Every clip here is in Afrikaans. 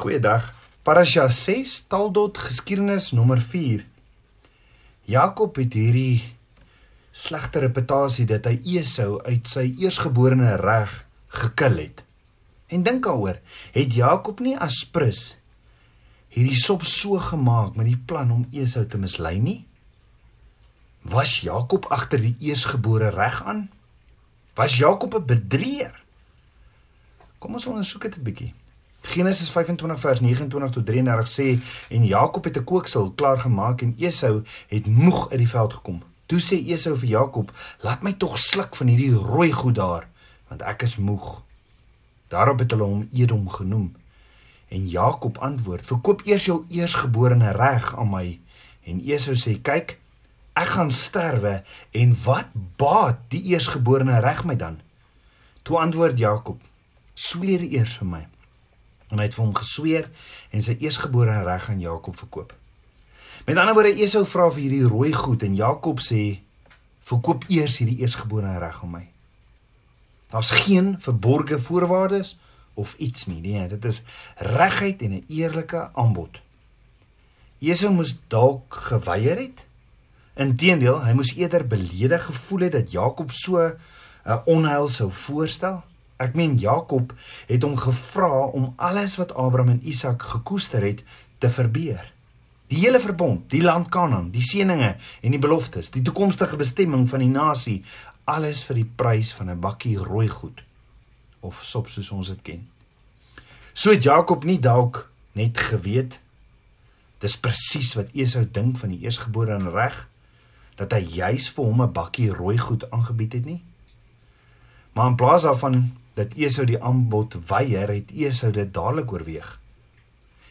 Goeiedag. Parasha 6 Taldot geskiedenis nommer 4. Jakob het hierdie slegte reputasie dat hy Esau uit sy eersgeborene reg gekil het. En dink daaroor, het Jakob nie as prins hierdie sop so gemaak met die plan om Esau te mislei nie? Was Jakob agter die eersgebore reg aan? Was Jakob 'n bedrieër? Kom ons ondersoek dit 'n bietjie. Genesis 25 vers 29 tot 33 sê en Jakob het 'n kooksel klaar gemaak en Esau het moeg uit die veld gekom. Toe sê Esau vir Jakob: "Laat my tog sluk van hierdie rooi goed daar, want ek is moeg." Daarop het hulle hom Edom genoem. En Jakob antwoord: "Verkoop eers jou eersgeborene reg aan my." En Esau sê: "Kyk, ek gaan sterwe en wat baat die eersgeborene reg my dan?" Toe antwoord Jakob: "Sweer eers vir my." En hy het vir hom gesweer en sy eersgebore reg aan Jakob verkoop. Met ander woorde Esau vra vir hierdie rooi goed en Jakob sê verkoop eers hierdie eersgebore reg aan my. Daar's geen verborgde voorwaardes of iets nie, nee, dit is regheid en 'n eerlike aanbod. Esau moes dalk geweier het. Inteendeel, hy moes eerder beledig gevoel het dat Jakob so 'n onheil sou voorstel. Ek meen Jakob het hom gevra om alles wat Abraham en Isak gekoester het te verbeur. Die hele verbond, die land Kanaan, die seëninge en die beloftes, die toekomstige bestemming van die nasie, alles vir die prys van 'n bakkie rooi goed of sop soos ons dit ken. So het Jakob nie dalk net geweet dis presies wat Esau dink van die eersgebore en reg dat hy juis vir hom 'n bakkie rooi goed aangebied het nie. Maar in plaas daarvan dat Esau die aanbod weier, het Esau dit dadelik oorweeg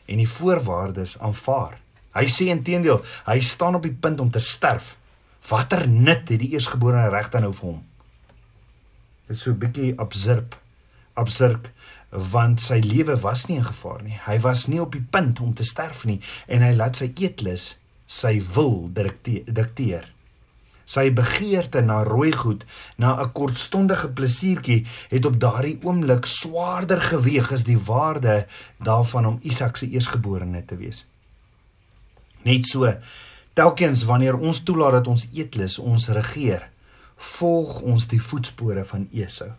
en die voorwaardes aanvaar. Hy sê intedeel, hy staan op die punt om te sterf. Watter nut het die eersgeborene reg dan nou vir hom? Dit is so 'n bietjie absurd. Absurd want sy lewe was nie in gevaar nie. Hy was nie op die punt om te sterf nie en hy laat sy eetlus sy wil dikteer. Sy begeerte na rooi goed, na 'n kortstondige plesiertjie, het op daardie oomblik swaarder geweg as die waarde daarvan om Isak se eersgeborene te wees. Net so, telkens wanneer ons toelaat dat ons eetlus ons regeer, volg ons die voetspore van Esau.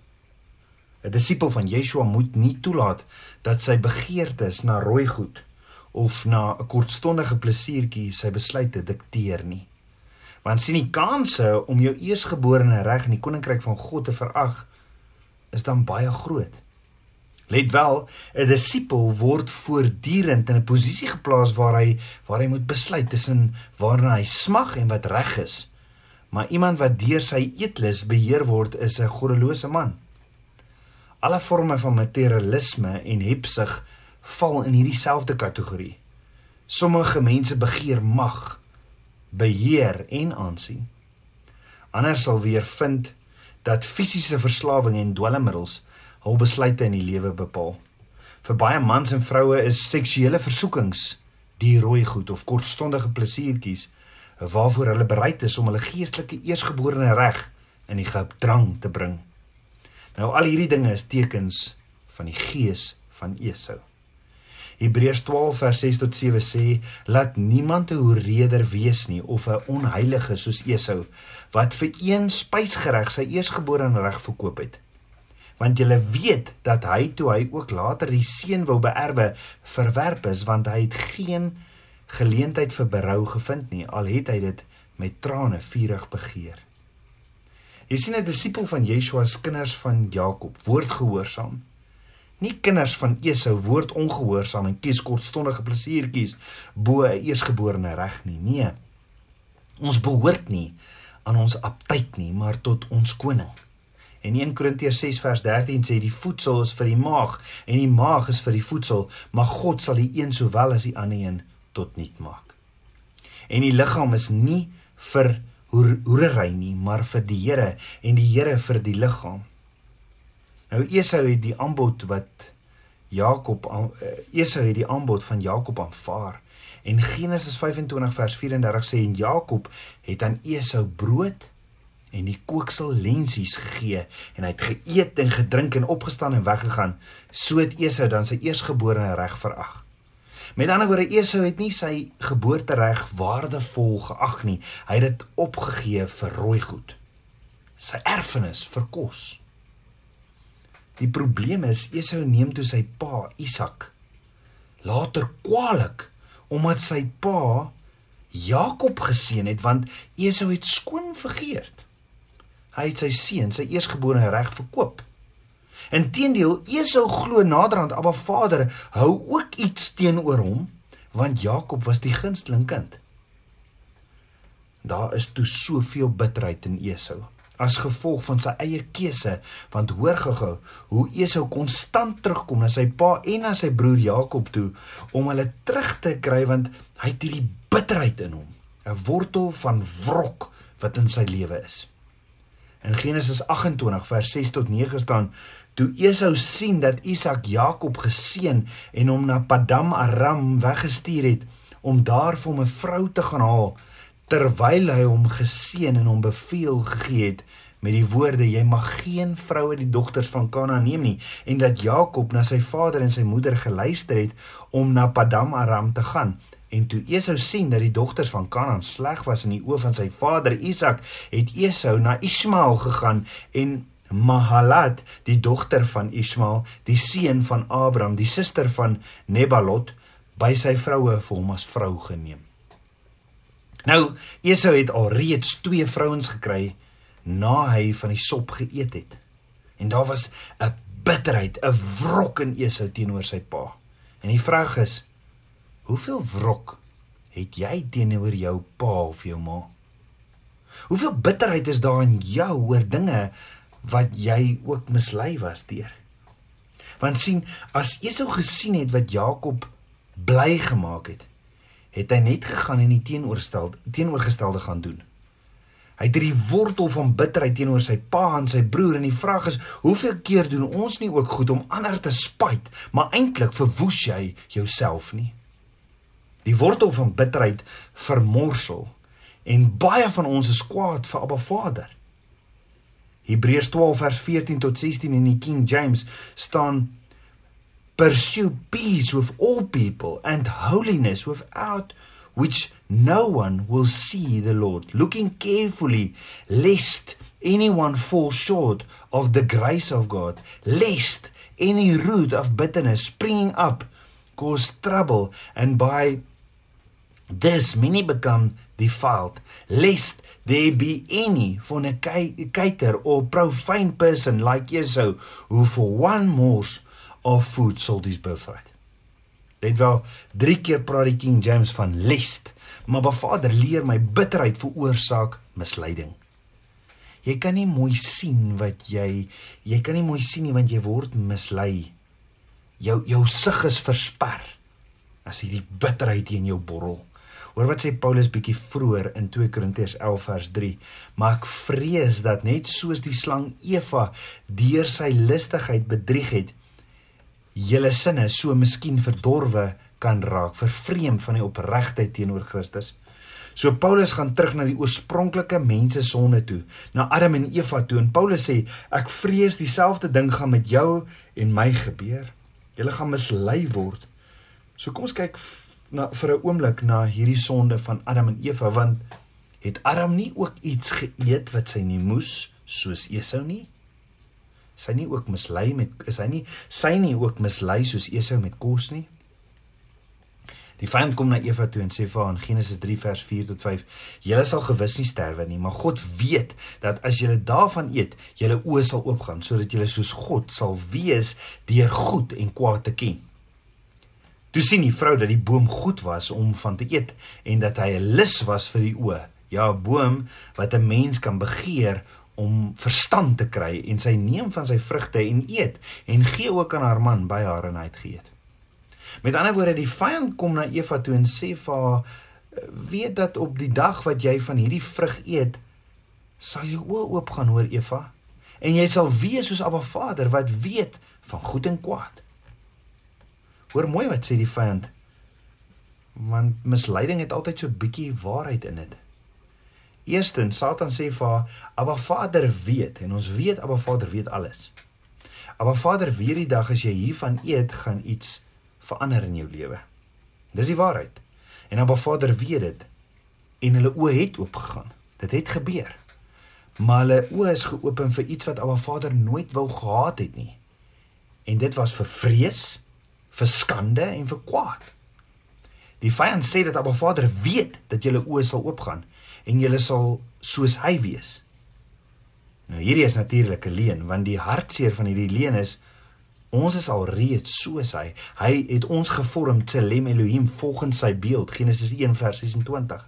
'n Disipel van Yeshua moet nie toelaat dat sy begeertes na rooi goed of na 'n kortstondige plesiertjie sy besluite dikteer nie want sien die kanse om jou eersgeborene reg in die koninkryk van God te verag is dan baie groot. Let wel, 'n disipel word voortdurend in 'n posisie geplaas waar hy waar hy moet besluit tussen waarna hy smag en wat reg is. Maar iemand wat deur sy eetlus beheer word, is 'n goddelose man. Alle forme van materialisme en hebsug val in hierdie selfde kategorie. Sommige mense begeer mag, beheer en aansien. Ander sal weer vind dat fisiese verslawing en dwelmmiddels hul besluite in die lewe bepaal. Vir baie mans en vroue is seksuele versoekings die rooi goed of kortstondige plesiertjies waarvoor hulle bereid is om hulle geestelike eersgeborene reg in die gedrang te bring. Nou al hierdie dinge is tekens van die gees van Esau. Hebreërs 12 vers 6 tot 7 sê: Laat niemand 'n hoereder wees nie of 'n onheilige soos Esau wat vir een spysgereg sy eersgeborene reg verkoop het. Want julle weet dat hy toe hy ook later die seën wou beerwe, verwerp is want hy het geen geleentheid vir berou gevind nie al het hy dit met trane vurig begeer. Jy sien 'n disipel van Yeshua se kinders van Jakob word gehoorsaam nie kinders van Esau woord ongehoorsaam en kies kortstondige plesiertjies bo 'n eersgeborene reg nie. Nee. Ons behoort nie aan ons aptyt nie, maar tot ons koning. En 1 Korintiërs 6 vers 13 sê die voedsel is vir die maag en die maag is vir die voedsel, maar God sal die een sowel as die ander een tot nut maak. En die liggaam is nie vir hoerery nie, maar vir die Here en die Here vir die liggaam. Nou Esau het die aanbod wat Jakob eh, Esau het die aanbod van Jakob aanvaar. En Genesis 25 vers 34 sê en Jakob het aan Esau brood en die kooksel lensies gegee en hy het geëet en gedrink en opgestaan en weggegaan. So het Esau dan sy eersgeborene reg verag. Met ander woorde Esau het nie sy geboortereg waardevol geag nie. Hy het dit opgegee vir rooi goed. Sy erfenis vir kos. Die probleem is Esau neem toe sy pa Isak later kwaliek omdat sy pa Jakob geseën het want Esau het skoon vergeet. Hy het sy seun, sy eersgeborene reg verkoop. Inteendeel, Esau glo naderhand Abba Vader hou ook iets teenoor hom want Jakob was die gunsteling kind. Daar is toe soveel bitterheid in Esau as gevolg van sy eie keuse want hoor gou hoe Esau konstant terugkom na sy pa en na sy broer Jakob toe om hulle terug te kry want hy het hierdie bitterheid in hom 'n wortel van wrok wat in sy lewe is. In Genesis 28 vers 6 tot 9 staan toe Esau sien dat Isak Jakob geseën en hom na Padam Aram weggestuur het om daar vir hom 'n vrou te gaan haal terwyl hy hom geseën en hom beveel gegee het met die woorde jy mag geen vroue die dogters van Kanaan neem nie en dat Jakob na sy vader en sy moeder geluister het om na Padam Aram te gaan. En toe Esau sien dat die dogters van Kanaan sleg was in die oë van sy vader Isak het Esau na Ismael gegaan en Mahalat die dogter van Ismael die seun van Abraham die suster van Nebalot by sy vroue vir hom as vrou geneem Nou, Esau het alreeds twee vrouens gekry na hy van die sop geëet het. En daar was 'n bitterheid, 'n wrok in Esau teenoor sy pa. En die vraag is: Hoeveel wrok het jy teenoor jou pa of jou ma? Hoeveel bitterheid is daar in jou oor dinge wat jy ook mislei was deur? Want sien, as Esau gesien het wat Jakob bly gemaak het, het hy net gegaan en die teenoorgestelde teenoorgestelde gaan doen. Hy het die wortel van bitterheid teenoor sy pa en sy broer en die vraag is hoeveel keer doen ons nie ook goed om ander te spyt, maar eintlik verwoes jy jouself nie. Die wortel van bitterheid vermorsel en baie van ons is kwaad vir Abba Vader. Hebreërs 12 vers 14 tot 16 in die King James staan pursue peace with all people and holiness without which no one will see the Lord, looking carefully lest anyone fall short of the grace of God, lest any root of bitterness springing up cause trouble, and by this many become defiled, lest there be any fornicator or profane person like Esau, who for one morsel of food sold his birthright. Let wel, drie keer praat die King James van lest, maar Vader leer my bitterheid veroorsaak misleiding. Jy kan nie mooi sien wat jy jy kan nie mooi sien nie want jy word mislei. Jou jou sig is versper as hierdie bitterheid in jou borrel. Hoor wat sê Paulus bietjie vroeër in 2 Korintiërs 11 vers 3. Maar ek vrees dat net soos die slang Eva deur sy listigheid bedrieg het, julle sinne so miskien verdorwe kan raak, vervreem van die opregtheid teenoor Christus. So Paulus gaan terug na die oorspronklike mense sonde toe, na Adam en Eva toe en Paulus sê ek vrees dieselfde ding gaan met jou en my gebeur. Julle gaan mislei word. So kom ons kyk na vir 'n oomblik na hierdie sonde van Adam en Eva want het Adam nie ook iets geëet wat sy nie moes soos Esau nie? Sy nie ook mislei met is hy nie sy nie ook mislei soos Esau met kos nie? Die vyand kom na Eva toe en sê vir haar in Genesis 3 vers 4 tot 5 julle sal gewis nie sterwe nie maar God weet dat as julle daarvan eet julle oë sal oopgaan sodat julle soos God sal wees deur goed en kwaad te ken. Toe sien die vrou dat die boom goed was om van te eet en dat hy 'n lus was vir die oë. Ja 'n boom wat 'n mens kan begeer om verstand te kry en sy neem van sy vrugte en eet en gee ook aan haar man by haar en hy het geëet. Met ander woorde, die vyand kom na Eva toe en sê vir haar weet dat op die dag wat jy van hierdie vrug eet, sal jou oë oopgaan hoor Eva en jy sal wees soos Abba Vader wat weet van goed en kwaad. Hoor mooi wat sê die vyand. Want misleiding het altyd so bietjie waarheid in dit. Eerstens, Satan sê vir haar, "Abba Vader weet en ons weet Abba Vader weet alles." Abba Vader weet die dag as jy hiervan eet, gaan iets verander in jou lewe. Dis die waarheid. En Abba Vader weet dit en hulle oë het oopgegaan. Dit het gebeur. Maar hulle oë is geopen vir iets wat Abba Vader nooit wou gehad het nie. En dit was vir vrees, vir skande en vir kwaad. Die vyand sê dat Abba Vader weet dat julle oë sal oopgaan en julle sal soos hy wees. Nou hierdie is natuurlik 'n leuen want die hartseer van hierdie leuen is ons is al reeds soos hy. Hy het ons gevorm te Lem Elohim volgens sy beeld Genesis 1 vers 26.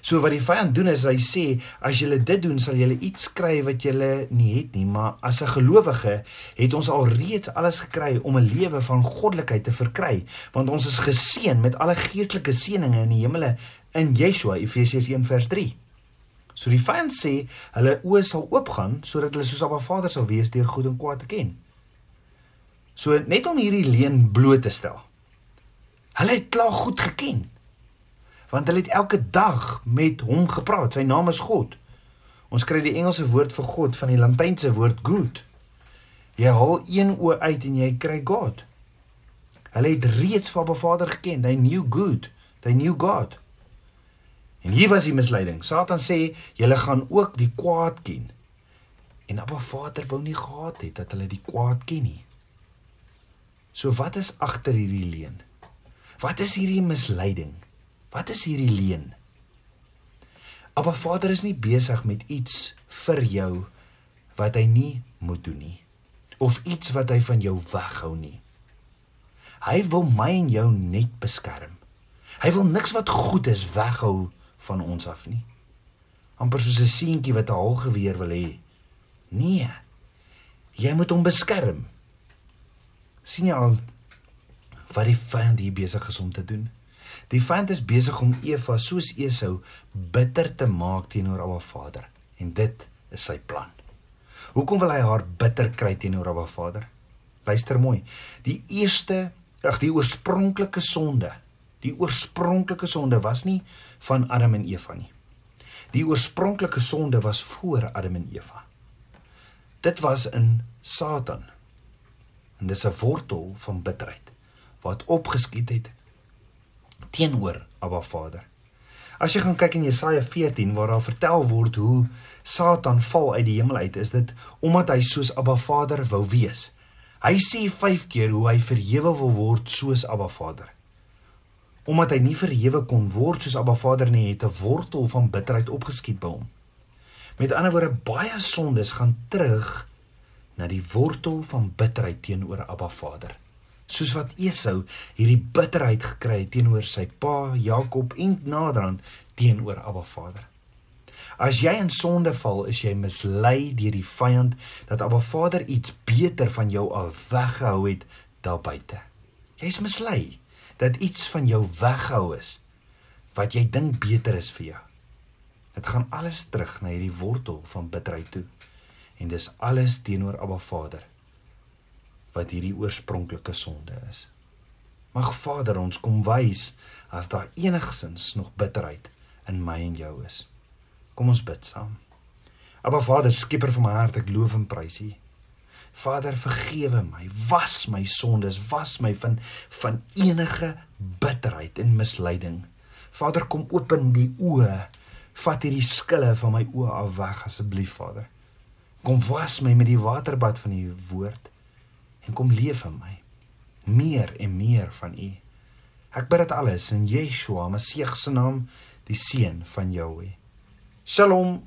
So wat die vyand doen is hy sê as julle dit doen sal julle iets kry wat julle nie het nie, maar as 'n gelowige het ons al reeds alles gekry om 'n lewe van goddelikheid te verkry, want ons is geseën met alle geestelike seënings in die hemele in Yeshua Efesiërs 1 vers 3. So die vyand sê hulle oë sal oopgaan sodat hulle soos Abba Vader sal wees deur goed en kwaad te ken. So net om hierdie leuen bloot te stel. Hulle het klaar goed geken want hulle het elke dag met hom gepraat. Sy naam is God. Ons kry die Engelse woord vir God van die Latynse woord good. Jy haal een o uit en jy kry God. Hulle het reeds van Abba Vader geken. They knew good. They knew God. En hier was die misleiding. Satan sê julle gaan ook die kwaad ken. En Abba Vader wou nie gehad het dat hulle die kwaad ken nie. So wat is agter hierdie leuen? Wat is hierdie misleiding? Wat is hierdie leuen? Abba Vader is nie besig met iets vir jou wat hy nie moet doen nie of iets wat hy van jou weghou nie. Hy wil my en jou net beskerm. Hy wil niks wat goed is weghou van ons af nie. amper soos 'n seentjie wat 'n haalgeweer wil hê. Nee. Jy moet hom beskerm. sien jy al wat die vyand hier besig is om te doen? Die vyand is besig om Eva soos Esau bitter te maak teenoor haar Vader en dit is sy plan. Hoekom wil hy haar bitter kry teenoor haar Vader? Luister mooi. Die eerste, ag die oorspronklike sonde, die oorspronklike sonde was nie van Adam en Eva nie. Die oorspronklike sonde was voor Adam en Eva. Dit was in Satan. En dis 'n wortel van bitterheid wat opgeskiet het teenoor Abba Vader. As jy gaan kyk in Jesaja 14 waar daar vertel word hoe Satan val uit die hemel uit, is dit omdat hy soos Abba Vader wou wees. Hy sê 5 keer hoe hy verhewe wil word soos Abba Vader. Omdat hy nie verhewe kon word soos Abba Vader nie, het 'n wortel van bitterheid opgeskiet by hom. Met ander woorde, baie sondes gaan terug na die wortel van bitterheid teenoor Abba Vader soos wat Esau hierdie bitterheid gekry het teenoor sy pa Jakob en naderhand teenoor Abba Vader. As jy in sonde val, is jy mislei deur die vyand dat Abba Vader iets beter van jou af weggehou het daar buite. Jy's mislei dat iets van jou weggehou is wat jy dink beter is vir jou. Dit gaan alles terug na hierdie wortel van bitterheid toe. En dis alles teenoor Abba Vader wat hierdie oorspronklike sonde is. Mag Vader ons kom wys as daar enigsins nog bitterheid in my en jou is. Kom ons bid saam. Aba Vader, skieper van my hart, ek loof en prys U. Vader, vergewe my, was my sondes, was my van van enige bitterheid en misleiding. Vader, kom open die oë, vat hierdie skille van my oë af weg asseblief, Vader. Kom was my met die waterbad van U woord en kom leef in my meer en meer van u. Ek bid dit alles in Yeshua, Messie se naam, die seun van Jahweh. Shalom.